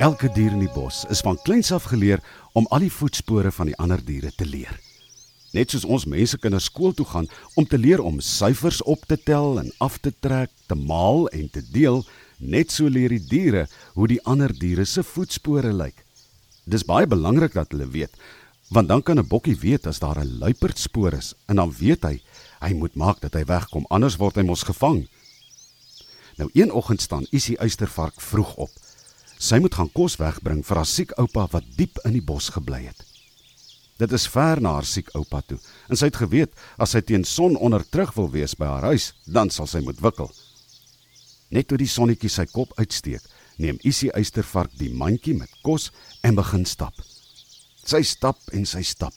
Elke dier in die bos is van kleins af geleer om al die voetspore van die ander diere te leer. Net soos ons mense kinders skool toe gaan om te leer om syfers op te tel en af te trek, te maal en te deel, net so leer die diere hoe die ander diere se voetspore lyk. Dis baie belangrik dat hulle weet, want dan kan 'n bokkie weet as daar 'n luiperdspoor is en dan weet hy hy moet maak dat hy wegkom anders word hy mos gevang. Nou een oggend staan Isie Uistervark vroeg op. Sy moet gaan kos wegbring vir haar siek oupa wat diep in die bos gebly het. Dit is ver na haar siek oupa toe en sy het geweet as sy teen son onder terug wil wees by haar huis, dan sal sy moet wikkel. Net toe die sonnetjie sy kop uitsteek, neem Isie Uistervark die mandjie met kos en begin stap. Sy stap en sy stap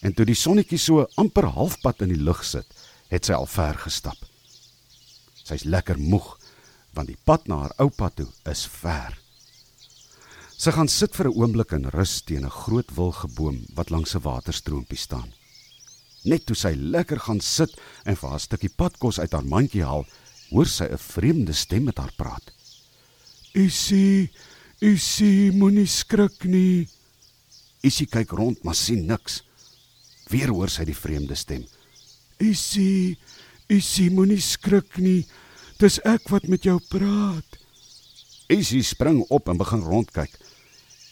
en toe die sonnetjie so amper halfpad in die lug sit, het sy al ver gestap. Sy's lekker moeg want die pad na haar oupa toe is ver. Sy gaan sit vir 'n oomblik in rus teen 'n groot wilgeboom wat langs 'n waterstroompie staan. Net toe sy lekker gaan sit en vir haar stukkie padkos uit haar mandjie haal, hoor sy 'n vreemde stem met haar praat. "Isie, Isie, moenie skrik nie." Isie kyk rond, maar sien niks. Weer hoor sy die vreemde stem. "Isie, Isie, moenie skrik nie. Dis ek wat met jou praat." Isie spring op en begin rondkyk.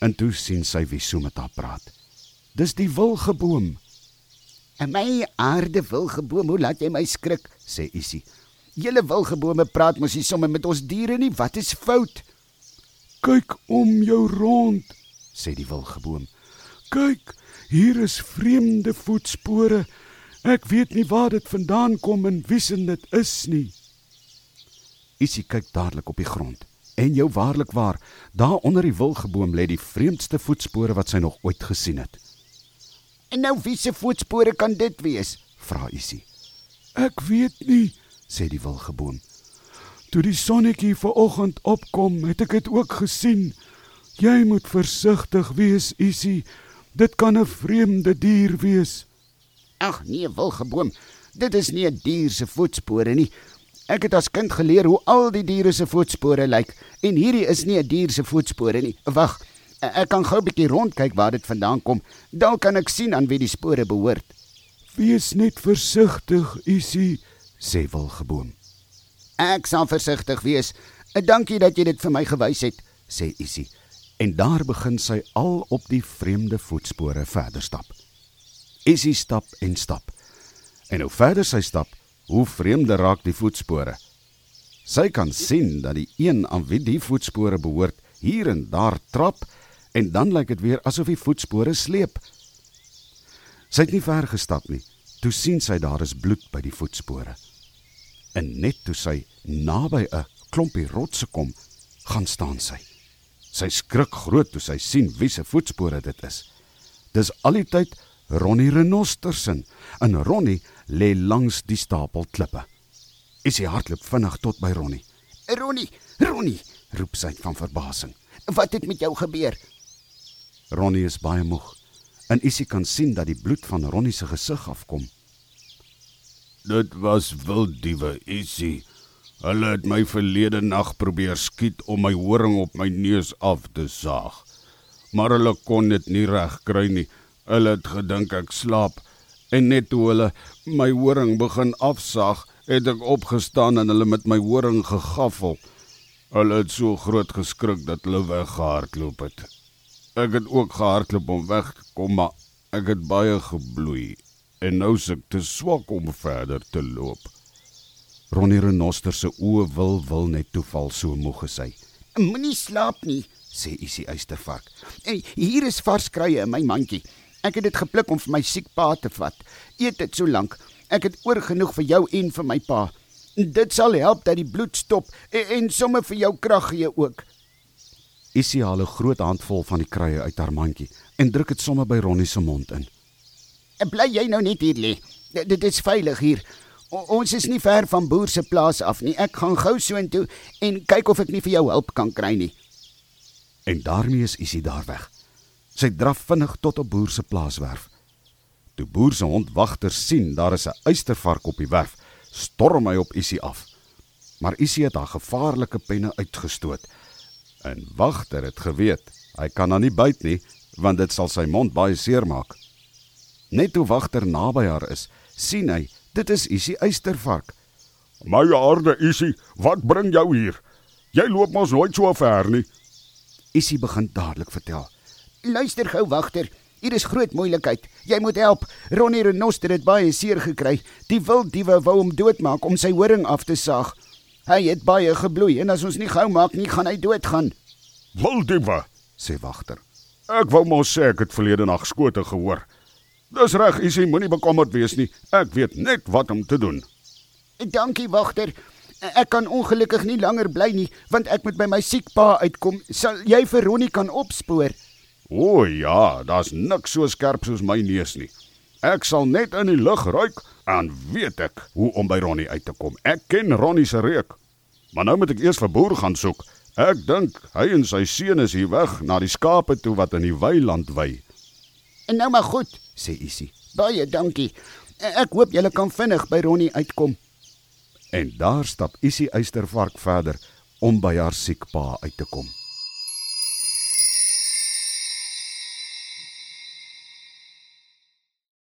En toe sien sy wie so met haar praat. Dis die wilgeboom. "En my aarde wilgeboom, hoe laat jy my skrik?" sê Isie. "Julle wilgebome praat mos nie sommer met ons diere nie. Wat is fout?" "Kyk om jou rond," sê die wilgeboom. "Kyk, hier is vreemde voetspore. Ek weet nie waar dit vandaan kom en wiesen dit is nie." Isie kyk dadelik op die grond. En jou waarlik waar, daar onder die wilgeboom lê die vreemdste voetspore wat sy nog ooit gesien het. "En nou wie se voetspore kan dit wees?" vra Isie. "Ek weet nie," sê die wilgeboom. "Toe die sonnetjie vanoggend opkom, het ek dit ook gesien. Jy moet versigtig wees, Isie. Dit kan 'n vreemde dier wees." "Ag nee, wilgeboom, dit is nie 'n dier se voetspore nie. Ek het as kind geleer hoe al die diere se voetspore lyk en hierdie is nie 'n dier se voetspore nie. Wag, ek kan gou 'n bietjie rondkyk waar dit vandaan kom. Dan kan ek sien aan wie die spore behoort. "Wees net versigtig, Isie," sê Wilgeboom. "Ek sal versigtig wees. Dankie dat jy dit vir my gewys het," sê Isie. En daar begin sy al op die vreemde voetspore verder stap. Isie stap en stap. En hoe verder sy stap, hoe vreemder raak die voetspore. Sy kan sien dat die een aan wie die voetspore behoort, hier en daar trap en dan lyk dit weer asof die voetspore sleep. Sy het nie ver gestap nie. Toe sien sy daar is bloed by die voetspore. En net toe sy naby 'n klompie rotse kom, gaan staan sy. Sy skrik groot toe sy sien wie se voetspore dit is. Dis altyd Ronnie Renostersen. En Ronnie lê langs die stapel klippe. Isie hardloop vinnig tot by Ronnie. "Ronnie, Ronnie," roep sy van verbasing. "Wat het met jou gebeur?" Ronnie is baie moeg en Isie kan sien dat die bloed van Ronnie se gesig afkom. Dit was wilddiewe, Isie. Hulle het my verlede nag probeer skiet om my horing op my neus af te saag. Maar hulle kon dit nie reg kry nie. Hulle het gedink ek slaap en net toe hulle my horing begin afsaag, het ek opgestaan en hulle met my horing gegaffel. Hulle het so groot geskrik dat hulle weggehardloop het. Ek het ook gehardloop om weg te kom, maar ek het baie gebloei en nou is ek te swak om verder te loop. Ronnie Renoster se oë wil wil net toeval so moeg gesy. "Moenie slaap nie," sê Isie Uistervark. "En hier is vars kruie in my mandjie. Ek het dit gepluk om vir my siek pa te vat. Eet dit so lank. Ek het oor genoeg vir jou en vir my pa. Dit sal help dat die bloed stop en, en sommer vir jou krag gee ook." Isie haal 'n groot handvol van die kruie uit haar mandjie en druk dit sommer by Ronnie se mond in. "Bly jy nou net hier lê. Dit is veilig hier. O ons is nie ver van boer se plaas af nie. Ek gaan gou soontoe en kyk of ek nie vir jou hulp kan kry nie." En daarmee is Isie daar weg. Sy draf vinnig tot op boer se plaaswerf. Toe boer se hond wagter sien daar is 'n uistervark op die werf, storm hy op Isie af. Maar Isie het haar gevaarlike penne uitgestoot. En wagter het geweet, hy kan haar nie byt nie, want dit sal sy mond baie seermaak. Net toe wagter naby haar is, sien hy, dit is Isie Eystervark. My aarde Isie, wat bring jou hier? Jy loop mos nooit so ver nie. Isie begin dadelik vertel. Luister gou, wagter. Hier is groot moeilikheid. Jy moet help. Ronnie Renoster het baie seer gekry. Die wilddiewe wou hom doodmaak om sy horing af te saag. Hy het baie gebloei en as ons nie gou maak nie, gaan hy doodgaan. Wildiewe, sê wagter. ek wou mos sê ek het verlede nag skote gehoor. Dis reg, Isie, moenie bekommerd wees nie. Ek weet net wat om te doen. Dankie, wagter. Ek kan ongelukkig nie langer bly nie, want ek moet by my siek pa uitkom. Sal jy vir Ronnie kan opspoor? O ja, daar's niks so skerp soos my neus nie. Ek sal net in die lug ruik en weet ek hoe om by Ronnie uit te kom. Ek ken Ronnie se reuk. Maar nou moet ek eers vir boer gaan soek. Ek dink hy en sy seun is hier weg na die skape toe wat in die weiland wei. En nou maar goed, sê Isie. Baie dankie. Ek hoop julle kan vinnig by Ronnie uitkom. En daar stap Isie Eystervark verder om by haar siek pa uit te kom.